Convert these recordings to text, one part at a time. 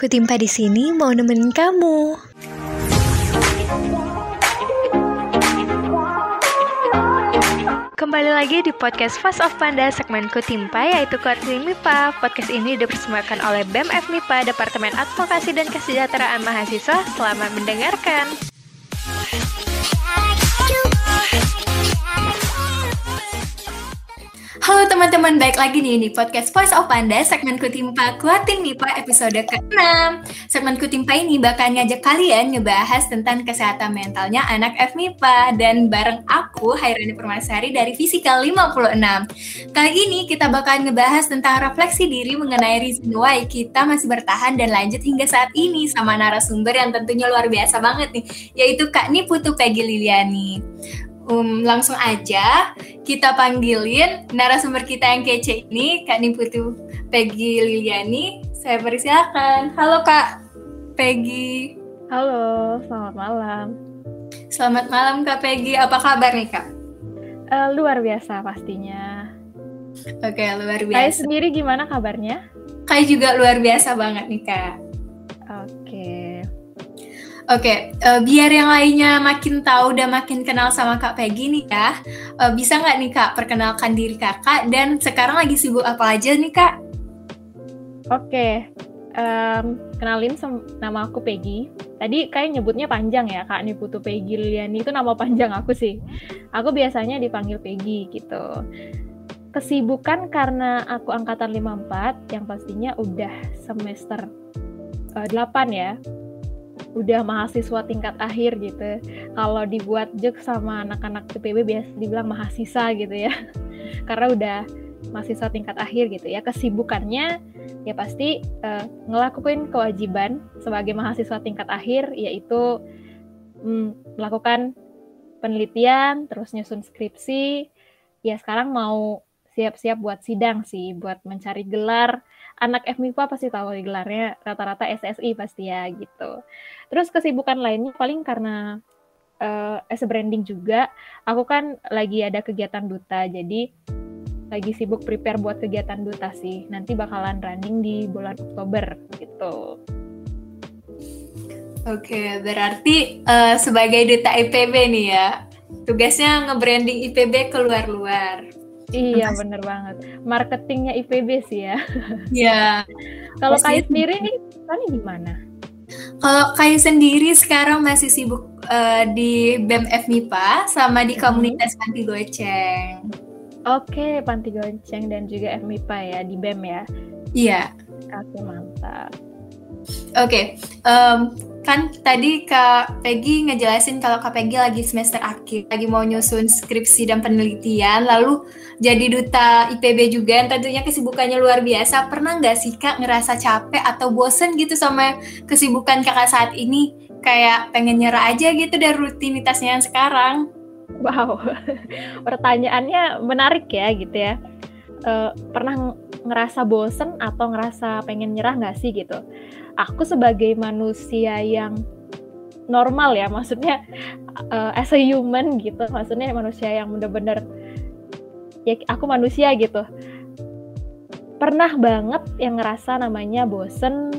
Kutimpa di sini mau nemenin kamu. Kembali lagi di podcast Fast of Panda segmen Kutimpa yaitu Kuarti MIPA. Podcast ini dipersembahkan oleh BEM FMIPA Departemen Advokasi dan Kesejahteraan Mahasiswa. Selamat mendengarkan. Halo teman-teman, baik lagi nih di podcast Voice of Panda segmen Kutimpa Kuatin MIPA episode ke-6. Segmen Kutimpa ini bakal ngajak kalian ngebahas tentang kesehatan mentalnya anak FMIPA dan bareng aku Hairani Permasari dari Fisika 56. Kali ini kita bakal ngebahas tentang refleksi diri mengenai reason why kita masih bertahan dan lanjut hingga saat ini sama narasumber yang tentunya luar biasa banget nih, yaitu Kak Niputu Peggy Liliani um, langsung aja kita panggilin narasumber kita yang kece ini, Kak Niputu Peggy Liliani. Saya persilakan. Halo Kak Peggy. Halo, selamat malam. Selamat malam Kak Peggy. Apa kabar nih Kak? Uh, luar biasa pastinya. Oke, luar biasa. Saya sendiri gimana kabarnya? Kayak juga luar biasa banget nih Kak. Oke. Oke, okay, uh, eh, biar yang lainnya makin tahu dan makin kenal sama Kak Peggy nih ya, uh, bisa nggak nih Kak perkenalkan diri Kakak dan sekarang lagi sibuk apa aja nih Kak? Oke, okay. um, kenalin nama aku Peggy. Tadi kayak nyebutnya panjang ya Kak Niputu Peggy Liliani itu nama panjang aku sih. Aku biasanya dipanggil Peggy gitu. Kesibukan karena aku angkatan 54 yang pastinya udah semester uh, eh, 8 ya udah mahasiswa tingkat akhir gitu. Kalau dibuat jok sama anak-anak IPB biasa dibilang mahasiswa gitu ya. Karena udah mahasiswa tingkat akhir gitu ya. Kesibukannya ya pasti uh, ngelakuin kewajiban sebagai mahasiswa tingkat akhir yaitu mm, melakukan penelitian, terus nyusun skripsi. Ya sekarang mau siap-siap buat sidang sih, buat mencari gelar anak FMIPA pasti tahu gelarnya rata-rata SSI pasti ya gitu. Terus kesibukan lainnya paling karena uh, as branding juga, aku kan lagi ada kegiatan duta, jadi lagi sibuk prepare buat kegiatan duta sih. Nanti bakalan running di bulan Oktober gitu. Oke, berarti uh, sebagai duta IPB nih ya, tugasnya nge-branding IPB keluar-luar. Iya bener banget. Marketingnya IPB sih ya. Iya. Kalau kayak sendiri nih, tadi gimana? Kalau kayak sendiri sekarang masih sibuk uh, di BEM FMIPA sama di komunitas Panti Goceng. Oke, Panti Goceng dan juga FMIPA ya di BEM ya. Iya. Oke, mantap. Oke, um, kan tadi Kak Peggy ngejelasin kalau Kak Peggy lagi semester akhir, lagi mau nyusun skripsi dan penelitian, lalu jadi duta IPB juga tentunya kesibukannya luar biasa. Pernah nggak sih Kak ngerasa capek atau bosen gitu sama kesibukan Kakak saat ini? Kayak pengen nyerah aja gitu dari rutinitasnya yang sekarang. Wow, pertanyaannya menarik ya gitu ya. Uh, pernah ngerasa bosen atau ngerasa pengen nyerah nggak sih gitu? aku sebagai manusia yang normal ya maksudnya uh, as a human gitu maksudnya manusia yang bener-bener ya aku manusia gitu pernah banget yang ngerasa namanya bosen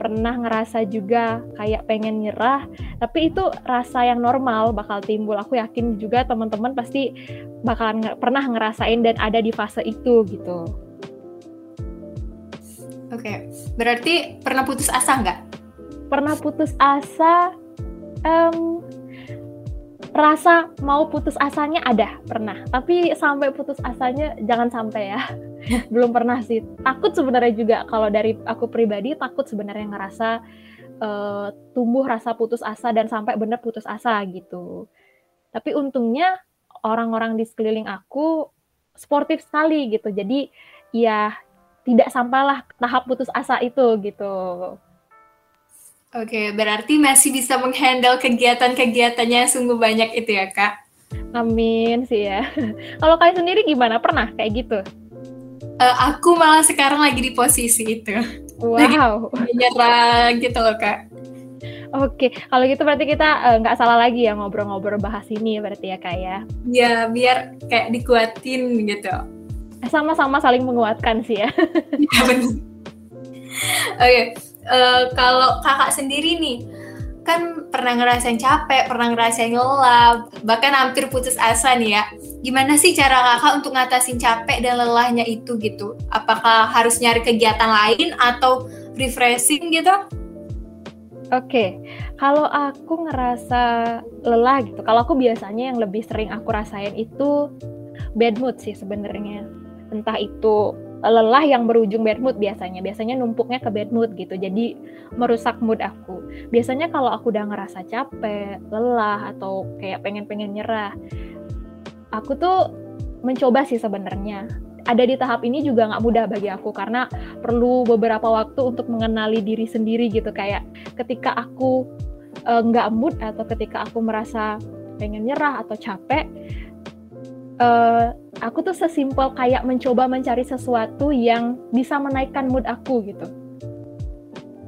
pernah ngerasa juga kayak pengen nyerah tapi itu rasa yang normal bakal timbul aku yakin juga teman-teman pasti bakalan pernah ngerasain dan ada di fase itu gitu Oke, okay. berarti pernah putus asa nggak? Pernah putus asa, um, rasa mau putus asanya ada, pernah. Tapi sampai putus asanya jangan sampai ya. Belum pernah sih. Takut sebenarnya juga kalau dari aku pribadi takut sebenarnya ngerasa uh, tumbuh rasa putus asa dan sampai benar putus asa gitu. Tapi untungnya orang-orang di sekeliling aku sportif sekali gitu. Jadi ya tidak sampailah tahap putus asa itu gitu. Oke, berarti masih bisa menghandle kegiatan-kegiatannya sungguh banyak itu ya, Kak? Amin sih ya. Kalau kalian sendiri gimana? Pernah kayak gitu? Uh, aku malah sekarang lagi di posisi itu. Wow. Menyerah gitu loh, Kak. Oke, kalau gitu berarti kita eh, nggak uh, salah lagi ya ngobrol-ngobrol bahas ini berarti ya kak ya? Ya, biar kayak dikuatin gitu sama-sama saling menguatkan sih ya. Benar. Oke, uh, kalau kakak sendiri nih kan pernah ngerasain capek, pernah ngerasain lelah, bahkan hampir putus asa nih ya. Gimana sih cara kakak untuk ngatasin capek dan lelahnya itu gitu? Apakah harus nyari kegiatan lain atau refreshing gitu? Oke, okay. kalau aku ngerasa lelah gitu, kalau aku biasanya yang lebih sering aku rasain itu bad mood sih sebenarnya. Entah itu lelah yang berujung bad mood biasanya. Biasanya numpuknya ke bad mood gitu. Jadi merusak mood aku. Biasanya kalau aku udah ngerasa capek, lelah atau kayak pengen-pengen nyerah, aku tuh mencoba sih sebenarnya. Ada di tahap ini juga nggak mudah bagi aku karena perlu beberapa waktu untuk mengenali diri sendiri gitu. Kayak ketika aku eh, nggak uh, mood atau ketika aku merasa pengen nyerah atau capek uh, aku tuh sesimpel kayak mencoba mencari sesuatu yang bisa menaikkan mood aku gitu.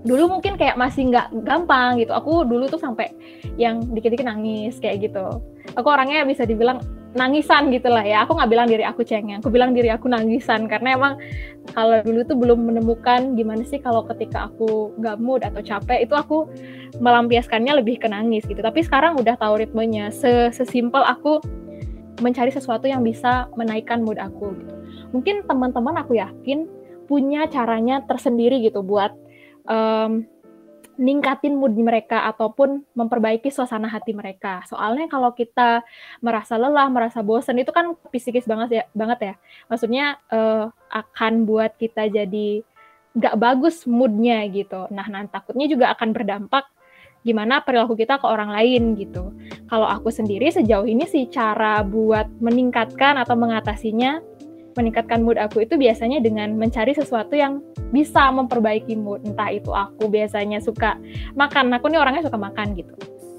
Dulu mungkin kayak masih nggak gampang gitu. Aku dulu tuh sampai yang dikit-dikit nangis kayak gitu. Aku orangnya bisa dibilang nangisan gitu lah ya. Aku nggak bilang diri aku cengeng aku bilang diri aku nangisan. Karena emang kalau dulu tuh belum menemukan gimana sih kalau ketika aku nggak mood atau capek itu aku melampiaskannya lebih ke nangis gitu. Tapi sekarang udah tahu ritmenya. Sesimpel aku mencari sesuatu yang bisa menaikkan mood aku gitu. Mungkin teman-teman aku yakin punya caranya tersendiri gitu buat um, ningkatin mood mereka ataupun memperbaiki suasana hati mereka. Soalnya kalau kita merasa lelah, merasa bosan itu kan psikis banget ya, banget ya. Maksudnya uh, akan buat kita jadi nggak bagus moodnya gitu. Nah, nah takutnya juga akan berdampak gimana perilaku kita ke orang lain gitu. Kalau aku sendiri sejauh ini sih cara buat meningkatkan atau mengatasinya, meningkatkan mood aku itu biasanya dengan mencari sesuatu yang bisa memperbaiki mood. Entah itu aku biasanya suka makan, aku nih orangnya suka makan gitu.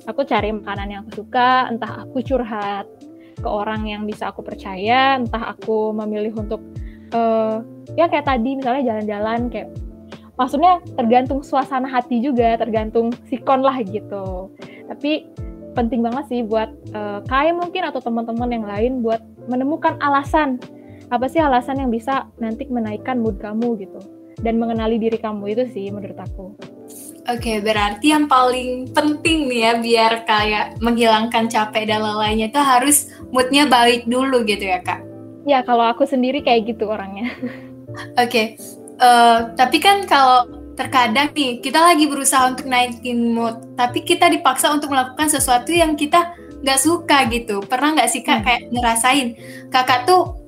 Aku cari makanan yang aku suka, entah aku curhat ke orang yang bisa aku percaya, entah aku memilih untuk uh, ya kayak tadi misalnya jalan-jalan kayak maksudnya tergantung suasana hati juga tergantung sikon lah gitu tapi penting banget sih buat uh, kayak mungkin atau teman-teman yang lain buat menemukan alasan apa sih alasan yang bisa nanti menaikkan mood kamu gitu dan mengenali diri kamu itu sih menurut aku. Oke, okay, berarti yang paling penting nih ya biar kayak menghilangkan capek dan lelahnya itu harus moodnya baik dulu gitu ya kak? Ya kalau aku sendiri kayak gitu orangnya. Oke, okay. Uh, tapi kan kalau terkadang nih kita lagi berusaha untuk naikin mood, tapi kita dipaksa untuk melakukan sesuatu yang kita nggak suka gitu. Pernah nggak sih kak hmm. kayak ngerasain kakak tuh eh,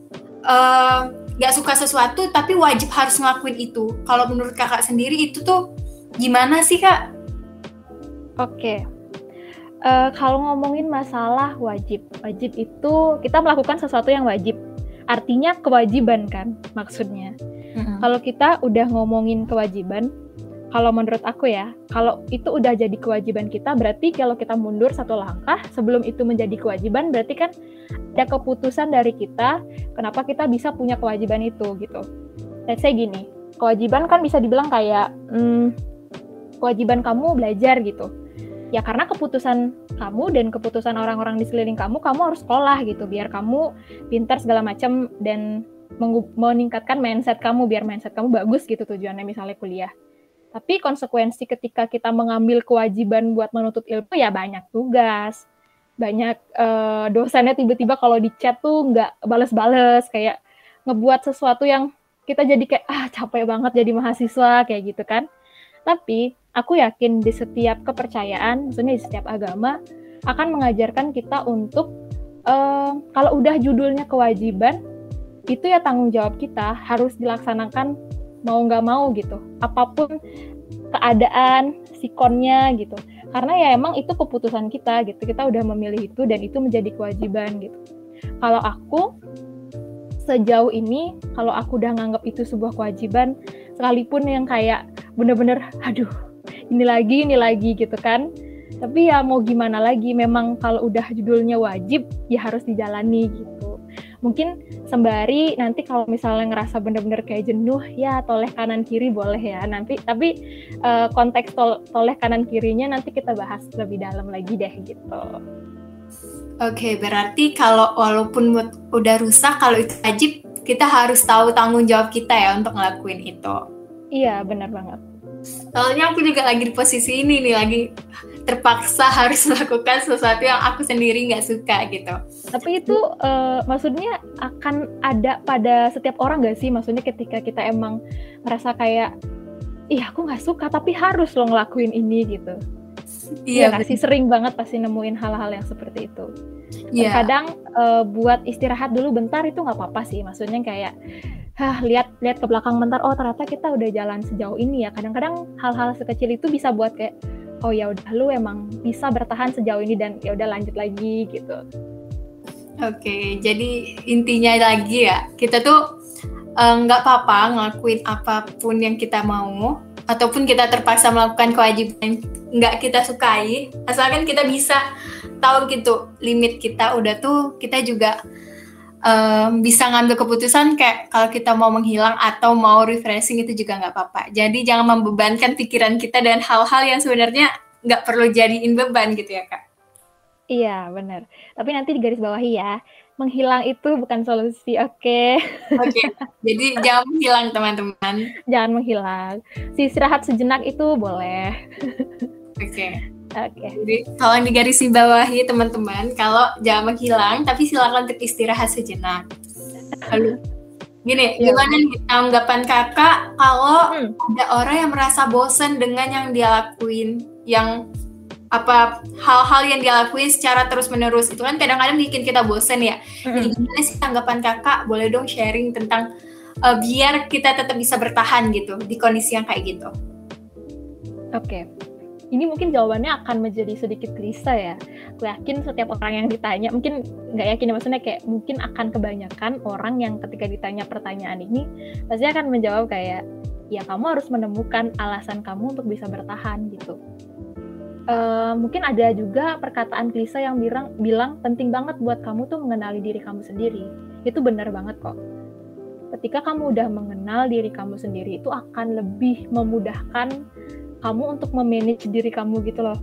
nggak uh, suka sesuatu tapi wajib harus ngelakuin itu. Kalau menurut kakak sendiri itu tuh gimana sih kak? Oke, okay. uh, eh, kalau ngomongin masalah wajib, wajib itu kita melakukan sesuatu yang wajib. Artinya kewajiban kan maksudnya. Mm-hmm. Kalau kita udah ngomongin kewajiban, kalau menurut aku ya, kalau itu udah jadi kewajiban kita, berarti kalau kita mundur satu langkah sebelum itu menjadi kewajiban, berarti kan ada keputusan dari kita, kenapa kita bisa punya kewajiban itu gitu. Let's say gini, kewajiban kan bisa dibilang kayak hmm, kewajiban kamu belajar gitu. Ya karena keputusan kamu dan keputusan orang-orang di sekeliling kamu, kamu harus sekolah gitu, biar kamu pintar segala macam dan meningkatkan mindset kamu biar mindset kamu bagus gitu tujuannya misalnya kuliah. Tapi konsekuensi ketika kita mengambil kewajiban buat menuntut ilmu ya banyak tugas, banyak uh, dosennya tiba-tiba kalau di chat tuh nggak bales-bales kayak ngebuat sesuatu yang kita jadi kayak ah capek banget jadi mahasiswa kayak gitu kan. Tapi aku yakin di setiap kepercayaan, maksudnya di setiap agama akan mengajarkan kita untuk uh, kalau udah judulnya kewajiban itu ya tanggung jawab kita harus dilaksanakan mau nggak mau gitu. Apa pun keadaan sikonnya gitu. Karena ya emang itu keputusan kita gitu. Kita udah memilih itu dan itu menjadi kewajiban gitu. Kalau aku sejauh ini kalau aku udah nganggap itu sebuah kewajiban sekalipun yang kayak bener-bener aduh ini lagi ini lagi gitu kan. Tapi ya mau gimana lagi memang kalau udah judulnya wajib ya harus dijalani gitu mungkin sembari nanti kalau misalnya ngerasa bener-bener kayak jenuh ya toleh kanan kiri boleh ya nanti tapi uh, konteks tol toleh kanan kirinya nanti kita bahas lebih dalam lagi deh gitu. Oke, berarti kalau walaupun mood udah rusak kalau itu wajib kita harus tahu tanggung jawab kita ya untuk ngelakuin itu. Iya, benar banget. Soalnya aku juga lagi di posisi ini nih, lagi terpaksa harus melakukan sesuatu yang aku sendiri nggak suka gitu. Tapi itu uh, maksudnya akan ada pada setiap orang gak sih? Maksudnya ketika kita emang merasa kayak, ih aku nggak suka tapi harus lo ngelakuin ini gitu. Iya ya, sih sering banget pasti nemuin hal-hal yang seperti itu. Iya. Kadang uh, buat istirahat dulu bentar itu nggak apa-apa sih. Maksudnya kayak hah lihat lihat ke belakang bentar oh ternyata kita udah jalan sejauh ini ya kadang-kadang hal-hal sekecil itu bisa buat kayak oh ya udah lu emang bisa bertahan sejauh ini dan ya udah lanjut lagi gitu. Oke jadi intinya lagi ya kita tuh eh, nggak uh, apa-apa ngelakuin apa pun yang kita mau ataupun kita terpaksa melakukan kewajiban nggak kita sukai. Asalkan kita bisa tahu gitu limit kita udah tuh kita juga um, bisa ngambil keputusan kayak kalau kita mau menghilang atau mau refreshing itu juga nggak apa-apa. Jadi jangan membebankan pikiran kita dan hal-hal yang sebenarnya nggak perlu jadiin beban gitu ya kak. Iya benar. Tapi nanti di garis bawahi ya, menghilang itu bukan solusi, oke? Okay? Oke. Okay. Jadi jangan menghilang teman-teman. Jangan menghilang. Si istirahat sejenak itu boleh. Oke. Okay. Oke. Okay. Jadi tolong digarisi bawahi teman-teman kalau jangan menghilang tapi silakan untuk istirahat sejenak. Lalu gini, ya. gimana nih tanggapan kakak kalau hmm. ada orang yang merasa bosan dengan yang dia lakuin, yang apa hal-hal yang dia lakuin secara terus menerus itu kan kadang-kadang bikin kita bosan ya. Hmm. Jadi gimana sih tanggapan kakak? Boleh dong sharing tentang uh, biar kita tetap bisa bertahan gitu di kondisi yang kayak gitu. Oke. Okay ini mungkin jawabannya akan menjadi sedikit klise ya. Aku yakin setiap orang yang ditanya, mungkin nggak yakin ya maksudnya kayak mungkin akan kebanyakan orang yang ketika ditanya pertanyaan ini pasti akan menjawab kayak ya kamu harus menemukan alasan kamu untuk bisa bertahan gitu. Uh, mungkin ada juga perkataan klise yang bilang bilang penting banget buat kamu tuh mengenali diri kamu sendiri. Itu benar banget kok. Ketika kamu udah mengenal diri kamu sendiri itu akan lebih memudahkan kamu untuk memanage diri kamu gitu loh.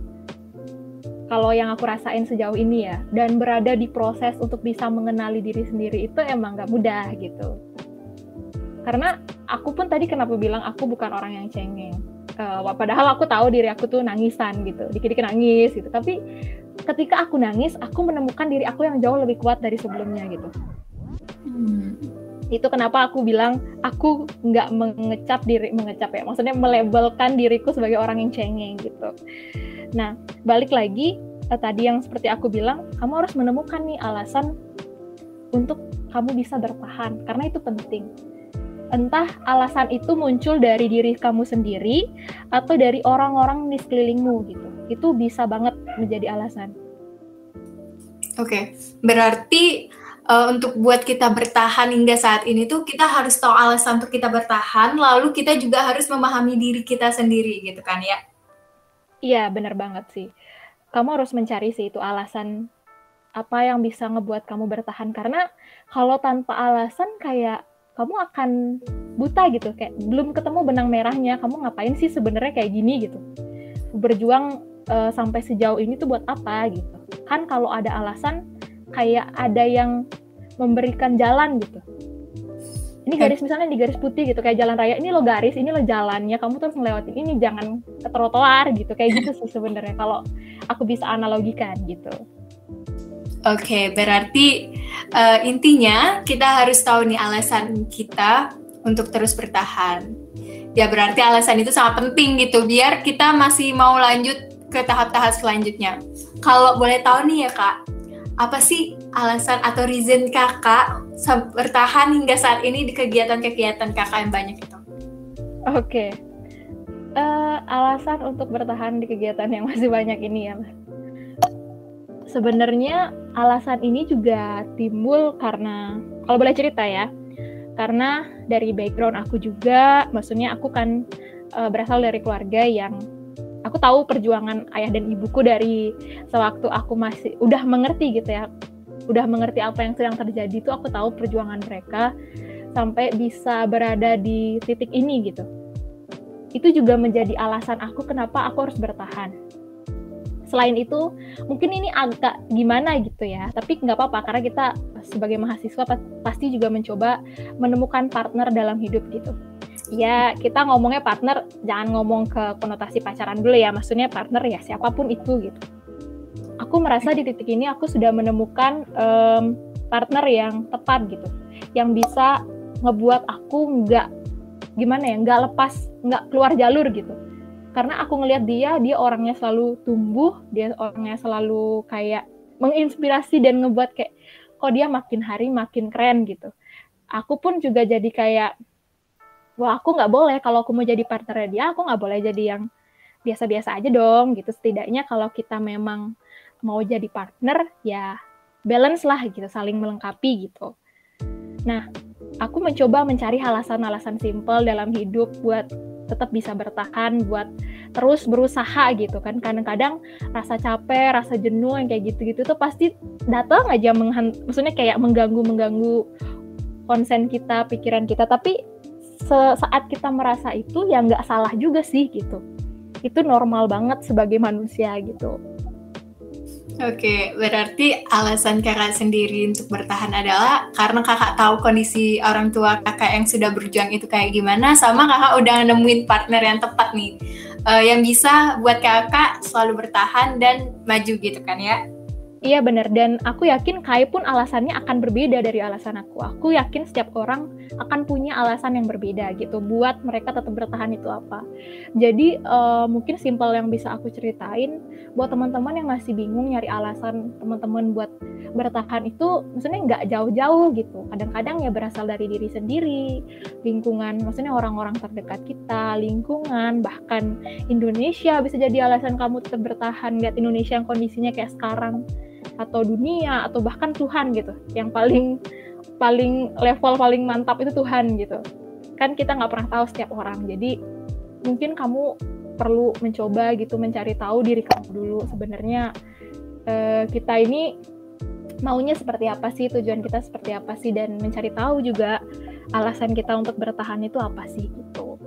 Kalau yang aku rasain sejauh ini ya dan berada di proses untuk bisa mengenali diri sendiri itu emang gak mudah gitu. Karena aku pun tadi kenapa bilang aku bukan orang yang cengeng. Uh, padahal aku tahu diri aku tuh nangisan gitu dikit-dikit nangis gitu. Tapi ketika aku nangis aku menemukan diri aku yang jauh lebih kuat dari sebelumnya gitu. Hmm itu kenapa aku bilang aku nggak mengecap diri mengecap ya maksudnya melabelkan diriku sebagai orang yang cengeng gitu. Nah balik lagi eh, tadi yang seperti aku bilang kamu harus menemukan nih alasan untuk kamu bisa bertahan karena itu penting. Entah alasan itu muncul dari diri kamu sendiri atau dari orang-orang di sekelilingmu gitu. Itu bisa banget menjadi alasan. Oke okay. berarti uh, untuk buat kita bertahan hingga saat ini tuh kita harus tahu alasan untuk kita bertahan, lalu kita juga harus memahami diri kita sendiri gitu kan ya? Iya benar banget sih. Kamu harus mencari sih itu alasan apa yang bisa ngebuat kamu bertahan karena kalau tanpa alasan kayak kamu akan buta gitu kayak belum ketemu benang merahnya kamu ngapain sih sebenarnya kayak gini gitu berjuang uh, sampai sejauh ini tuh buat apa gitu kan kalau ada alasan kayak ada yang memberikan jalan gitu. Ini garis misalnya di garis putih gitu kayak jalan raya ini lo garis ini lo jalannya kamu terus ngelewatin ini jangan ke trotoar gitu. Kayak gitu sih sebenarnya kalau aku bisa analogikan gitu. Oke okay, berarti uh, intinya kita harus tahu nih alasan kita untuk terus bertahan. Ya berarti alasan itu sangat penting gitu biar kita masih mau lanjut ke tahap-tahap selanjutnya. Kalau boleh tahu nih ya kak apa sih alasan atau reason kakak bertahan hingga saat ini di kegiatan-kegiatan kakak yang banyak itu? Oke, okay. uh, eh, alasan untuk bertahan di kegiatan yang masih banyak ini ya. Sebenarnya alasan ini juga timbul karena kalau boleh cerita ya, karena dari background aku juga, maksudnya aku kan uh, berasal dari keluarga yang aku tahu perjuangan ayah dan ibuku dari sewaktu aku masih udah mengerti gitu ya. Udah mengerti apa yang sedang terjadi itu aku tahu perjuangan mereka sampai bisa berada di titik ini gitu. Itu juga menjadi alasan aku kenapa aku harus bertahan. Selain itu mungkin ini agak gimana gitu ya tapi nggak apa-apa karena kita sebagai mahasiswa pasti juga mencoba menemukan partner dalam hidup gitu ya kita ngomongnya partner jangan ngomong ke konotasi pacaran dulu ya. Maksudnya partner ya siapa pun itu gitu. Aku merasa di titik ini aku sudah menemukan um, partner yang tepat gitu. Yang bisa ngebuat aku nggak gimana ya nggak lepas nggak keluar jalur gitu. Karena aku ngelihat dia dia orangnya selalu tumbuh dia orangnya selalu kayak menginspirasi dan ngebuat kayak kok dia makin hari makin keren gitu. Aku pun juga jadi kayak wah aku nggak boleh. Kalau aku mau jadi partner dia aku nggak boleh jadi yang biasa-biasa aja dong gitu. Setidaknya kalau kita memang mau jadi partner ya balance lah gitu. Saling melengkapi gitu. Nah aku mencoba mencari alasan-alasan simple dalam hidup buat tetap bisa bertahan buat terus berusaha gitu kan. Kadang-kadang rasa capek rasa jenuh yang kayak gitu-gitu tuh pasti datang aja maksudnya kayak mengganggu mengganggu konsen kita pikiran kita. Tapi saat kita merasa itu ya nggak salah juga sih gitu itu normal banget sebagai manusia gitu Oke, berarti alasan kakak sendiri untuk bertahan adalah karena kakak tahu kondisi orang tua kakak yang sudah berjuang itu kayak gimana, sama kakak udah nemuin partner yang tepat nih, uh, yang bisa buat kakak selalu bertahan dan maju gitu kan ya? Iya benar dan aku yakin Kai pun alasannya akan berbeda dari alasan aku. Aku yakin setiap orang akan punya alasan yang berbeda gitu buat mereka tetap bertahan itu apa. Jadi uh, mungkin simpel yang bisa aku ceritain buat teman-teman yang masih bingung nyari alasan teman-teman buat bertahan itu maksudnya nggak jauh-jauh gitu. Kadang-kadang ya berasal dari diri sendiri, lingkungan, maksudnya orang-orang terdekat kita, lingkungan, bahkan Indonesia bisa jadi alasan kamu tetap bertahan lihat Indonesia yang kondisinya kayak sekarang atau dunia atau bahkan Tuhan gitu. Yang paling paling level paling mantap itu Tuhan gitu. Kan kita nggak pernah tahu setiap orang. Jadi mungkin kamu perlu mencoba gitu mencari tahu diri kamu dulu sebenarnya eh, kita ini maunya seperti apa sih tujuan kita seperti apa sih dan mencari tahu juga alasan kita untuk bertahan itu apa sih gitu.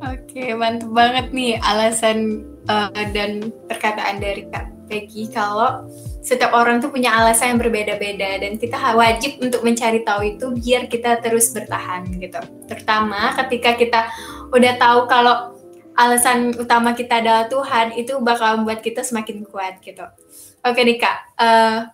Oke mantap banget nih alasan uh, dan perkataan dari kak Peggy kalau setiap orang tuh punya alasan yang berbeda-beda dan kita wajib untuk mencari tahu itu biar kita terus bertahan gitu. Terutama ketika kita udah tahu kalau alasan utama kita adalah Tuhan itu bakal membuat kita semakin kuat gitu. Oke nih kak, uh,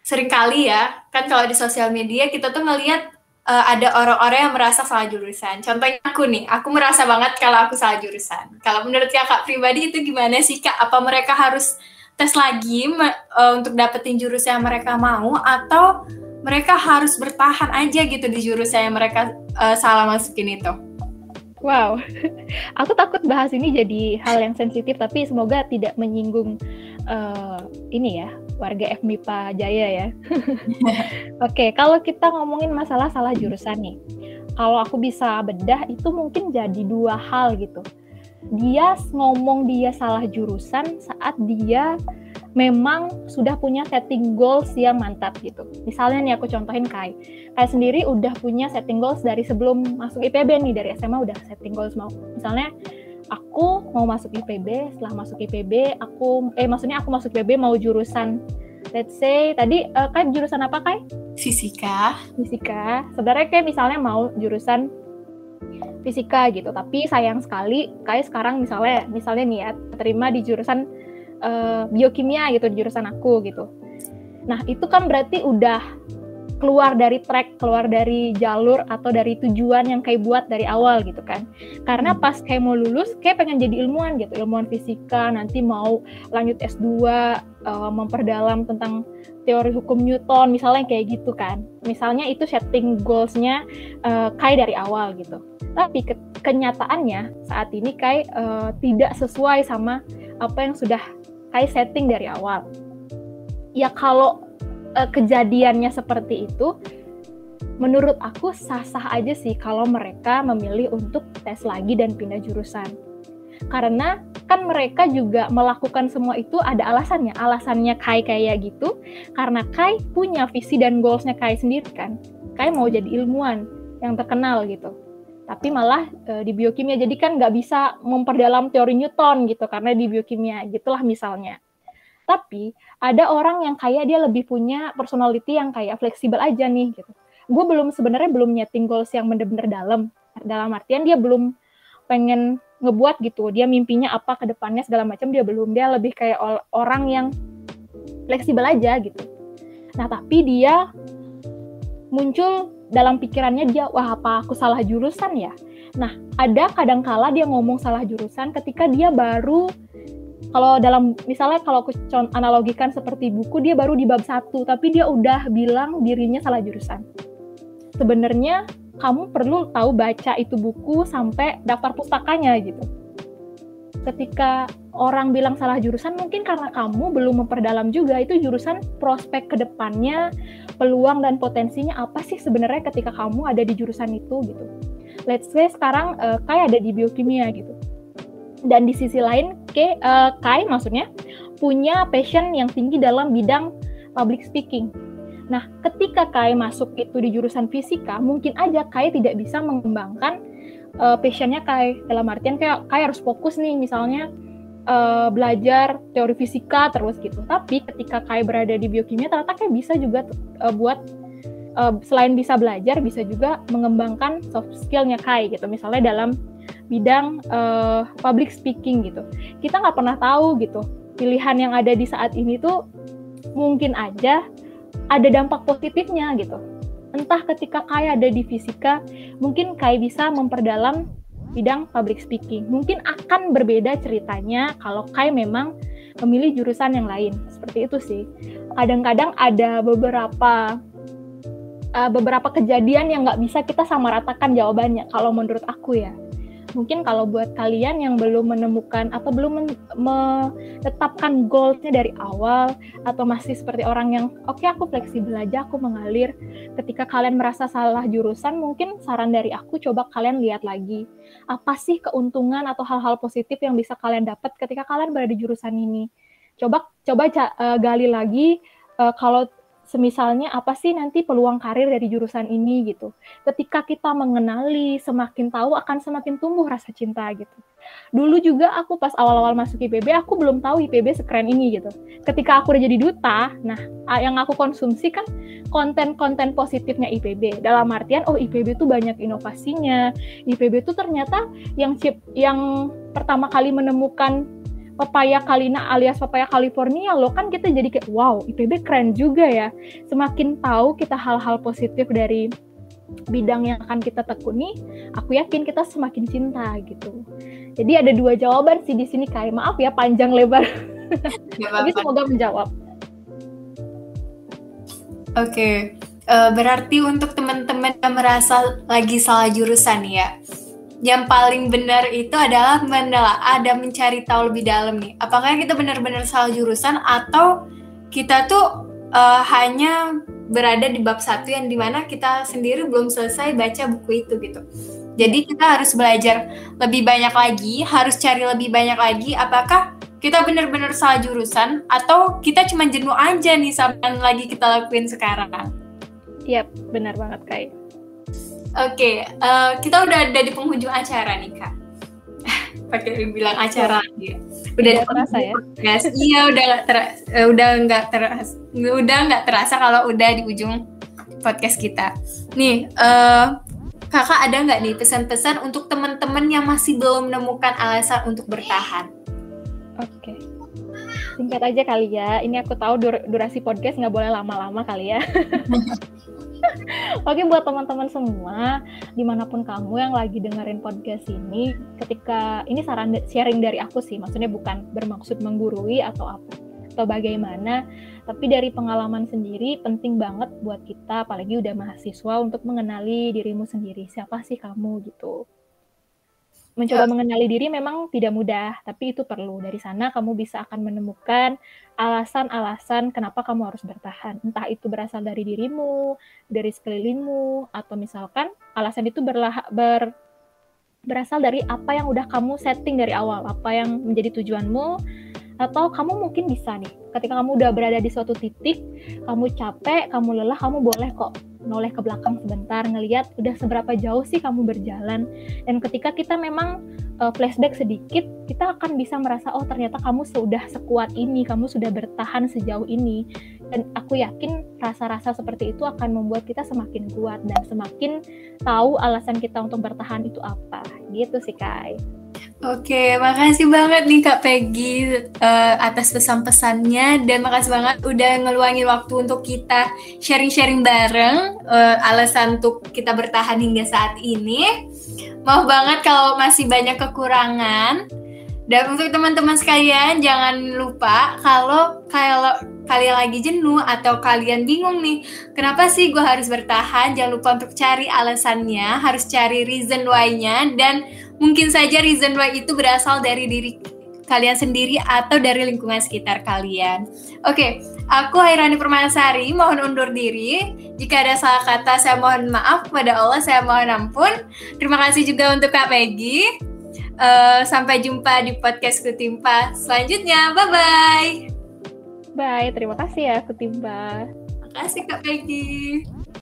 sering kali ya kan kalau di sosial media kita tuh ngelihat uh, ada orang-orang yang merasa salah jurusan. Contohnya aku nih, aku merasa banget kalau aku salah jurusan. Kalau menurut kakak pribadi itu gimana sih kak? Apa mereka harus tes lagi uh, untuk dapetin jurusan yang mereka mau atau mereka harus bertahan aja gitu di jurusan yang mereka uh, salah masukin itu? Wow, aku takut bahas ini jadi hal yang sensitif, tapi semoga tidak menyinggung uh, ini ya warga FMIPA Jaya ya. Oke, okay, kalau kita ngomongin masalah salah jurusan nih, kalau aku bisa bedah itu mungkin jadi dua hal gitu dia ngomong dia salah jurusan saat dia memang sudah punya setting goals yang mantap gitu. Misalnya nih aku contohin Kai. Kai sendiri udah punya setting goals dari sebelum masuk IPB nih dari SMA udah setting goals mau. Misalnya aku mau masuk IPB, setelah masuk IPB aku eh maksudnya aku masuk IPB mau jurusan let's say tadi uh, Kai jurusan apa Kai? Fisika. Fisika. Sebenarnya kayak misalnya mau jurusan fisika gitu tapi sayang sekali kayak sekarang misalnya misalnya nih ya terima di jurusan uh, biokimia gitu di jurusan aku gitu nah itu kan berarti udah keluar dari track, keluar dari jalur atau dari tujuan yang kayak buat dari awal gitu kan. Karena pas kayak mau lulus, kayak pengen jadi ilmuwan gitu, ilmuwan fisika, nanti mau lanjut S2, uh, eh, memperdalam tentang teori hukum Newton, misalnya kayak gitu kan. Misalnya itu setting goals-nya uh, kayak dari awal gitu. Tapi ke kenyataannya saat ini kayak uh, tidak sesuai sama apa yang sudah kayak setting dari awal. Ya kalau uh, kejadiannya seperti itu, menurut aku sah-sah aja sih kalau mereka memilih untuk tes lagi dan pindah jurusan. Karena kan mereka juga melakukan semua itu ada alasannya. Alasannya Kai kayak gitu, karena Kai punya visi dan goalsnya Kai sendiri kan. Kai mau jadi ilmuwan yang terkenal gitu. Tapi malah e, di biokimia jadi kan nggak bisa memperdalam teori Newton gitu karena di biokimia gitulah misalnya. Tapi ada orang yang kayak dia lebih punya personality yang kayak fleksibel aja nih gitu. Gue belum sebenarnya belum nyeting goals yang bener-bener dalam. dalam artian dia belum pengen ngebuat gitu dia mimpinya apa ke depannya segala macam dia belum dia lebih kayak orang yang fleksibel aja gitu nah tapi dia muncul dalam pikirannya dia wah apa aku salah jurusan ya nah ada kadangkala dia ngomong salah jurusan ketika dia baru kalau dalam misalnya kalau aku analogikan seperti buku dia baru di bab satu tapi dia udah bilang dirinya salah jurusan sebenarnya kamu perlu tahu baca itu buku sampai daftar pustakanya gitu. Ketika orang bilang salah jurusan mungkin karena kamu belum memperdalam juga itu jurusan prospek ke depannya, peluang dan potensinya apa sih sebenarnya ketika kamu ada di jurusan itu gitu. Let's say sekarang uh, Kai ada di biokimia gitu. Dan di sisi lain Kai, uh, Kai maksudnya punya passion yang tinggi dalam bidang public speaking Nah, ketika Kai masuk itu di jurusan fisika, mungkin aja Kai tidak bisa mengembangkan uh, passionnya Kai. Dalam artian kayak Kai harus fokus nih, misalnya uh, belajar teori fisika terus gitu. Tapi ketika Kai berada di biokimia, ternyata Kai bisa juga uh, buat selain bisa belajar, bisa juga mengembangkan soft skillnya Kai gitu. Misalnya dalam bidang uh, public speaking gitu. Kita nggak pernah tahu gitu pilihan yang ada di saat ini tuh mungkin aja ada dampak positifnya gitu. Entah ketika Kai ada di fisika, mungkin Kai bisa memperdalam bidang public speaking. Mungkin akan berbeda ceritanya kalau Kai memang memilih jurusan yang lain. Seperti itu sih. Kadang-kadang ada beberapa uh, beberapa kejadian yang nggak bisa kita samaratakan jawabannya. Kalau menurut aku ya mungkin kalau buat kalian yang belum menemukan atau belum menetapkan goalsnya dari awal atau masih seperti orang yang oke okay, aku fleksibel aja aku mengalir ketika kalian merasa salah jurusan mungkin saran dari aku coba kalian lihat lagi. Apa sih keuntungan atau hal-hal positif yang bisa kalian dapat ketika kalian berada di jurusan ini? Coba coba uh, gali lagi uh, kalau semisalnya apa sih nanti peluang karir dari jurusan ini gitu. Ketika kita mengenali, semakin tahu akan semakin tumbuh rasa cinta gitu. Dulu juga aku pas awal-awal masuk IPB aku belum tahu IPB sekeren ini gitu. Ketika aku udah jadi duta, nah yang aku konsumsi kan konten-konten positifnya IPB. Dalam artian oh IPB tuh banyak inovasinya. IPB tuh ternyata yang chip yang pertama kali menemukan Papaya Kalina alias Papaya California loh kan kita jadi kayak wow IPB keren juga ya. Semakin tahu kita hal-hal positif dari bidang yang akan kita tekuni aku yakin kita semakin cinta gitu. Jadi ada dua jawaban sih di sini kayak maaf ya panjang lebar. Tapi semoga menjawab. Oke. Okay. uh, eh, berarti untuk teman-teman yang merasa lagi salah jurusan ya yang paling benar itu adalah menelaah dan mencari tahu lebih dalam nih. Apakah kita benar-benar salah jurusan atau kita tuh uh, hanya berada di bab satu yang di mana kita sendiri belum selesai baca buku itu gitu. Jadi kita harus belajar lebih banyak lagi, harus cari lebih banyak lagi. Apakah kita benar-benar salah jurusan atau kita cuma jenuh aja nih sama yang lagi kita lakuin sekarang? Iya, benar banget Kai. Oke, okay, uh, eh, kita udah ada di penghujung acara nih kak. Pakai bilang acara ya. Udah gak terasa ya? Guys, iya udah nggak ter, uh, udah nggak terasa, udah nggak terasa kalau udah di ujung podcast kita. Nih, uh, kakak ada nggak nih pesan-pesan untuk teman-teman yang masih belum menemukan alasan untuk bertahan? Oke. Okay. Singkat aja kali ya. Ini aku tahu dur durasi podcast nggak boleh lama-lama kali ya. Oke buat teman-teman semua, di mana pun kamu yang lagi dengerin podcast ini, ketika ini saran sharing dari aku sih, maksudnya bukan bermaksud menggurui atau apa atau bagaimana, tapi dari pengalaman sendiri penting banget buat kita, apalagi udah mahasiswa untuk mengenali dirimu sendiri, siapa sih kamu gitu mencoba ya. mengenali diri memang tidak mudah, tapi itu perlu. Dari sana kamu bisa akan menemukan alasan-alasan kenapa kamu harus bertahan. Entah itu berasal dari dirimu, dari sekelilingmu, atau misalkan alasan itu berlah ber berasal dari apa yang udah kamu setting dari awal, apa yang menjadi tujuanmu, atau kamu mungkin bisa nih, ketika kamu udah berada di suatu titik, kamu capek, kamu lelah, kamu boleh kok noleh ke belakang sebentar, ngelihat udah seberapa jauh sih kamu berjalan. Dan ketika kita memang uh, flashback sedikit, kita akan bisa merasa oh ternyata kamu sudah sekuat ini, kamu sudah bertahan sejauh ini. dan aku yakin rasa-rasa seperti itu akan membuat kita semakin kuat dan semakin tahu alasan kita untuk bertahan itu apa gitu sih Kai Oke, makasih banget nih Kak Peggy uh, atas pesan-pesannya dan makasih banget udah ngeluangin waktu untuk kita sharing-sharing bareng uh, alasan untuk kita bertahan hingga saat ini. Maaf banget kalau masih banyak kekurangan. Dan untuk teman-teman sekalian jangan lupa kalau kalau kalian lagi jenuh atau kalian bingung nih, kenapa sih gue harus bertahan? Jangan lupa untuk cari alasannya, harus cari reason why-nya dan Mungkin saja reason why itu berasal dari diri kalian sendiri atau dari lingkungan sekitar kalian. Oke, aku Hairani Permasari mohon undur diri. Jika ada salah kata saya mohon maaf kepada Allah, saya mohon ampun. Terima kasih juga untuk Kak Peggy. Uh, sampai jumpa di podcast Kutimpa selanjutnya. Bye-bye. Bye, terima kasih ya Kutimpa. Terima kasih Kak Peggy.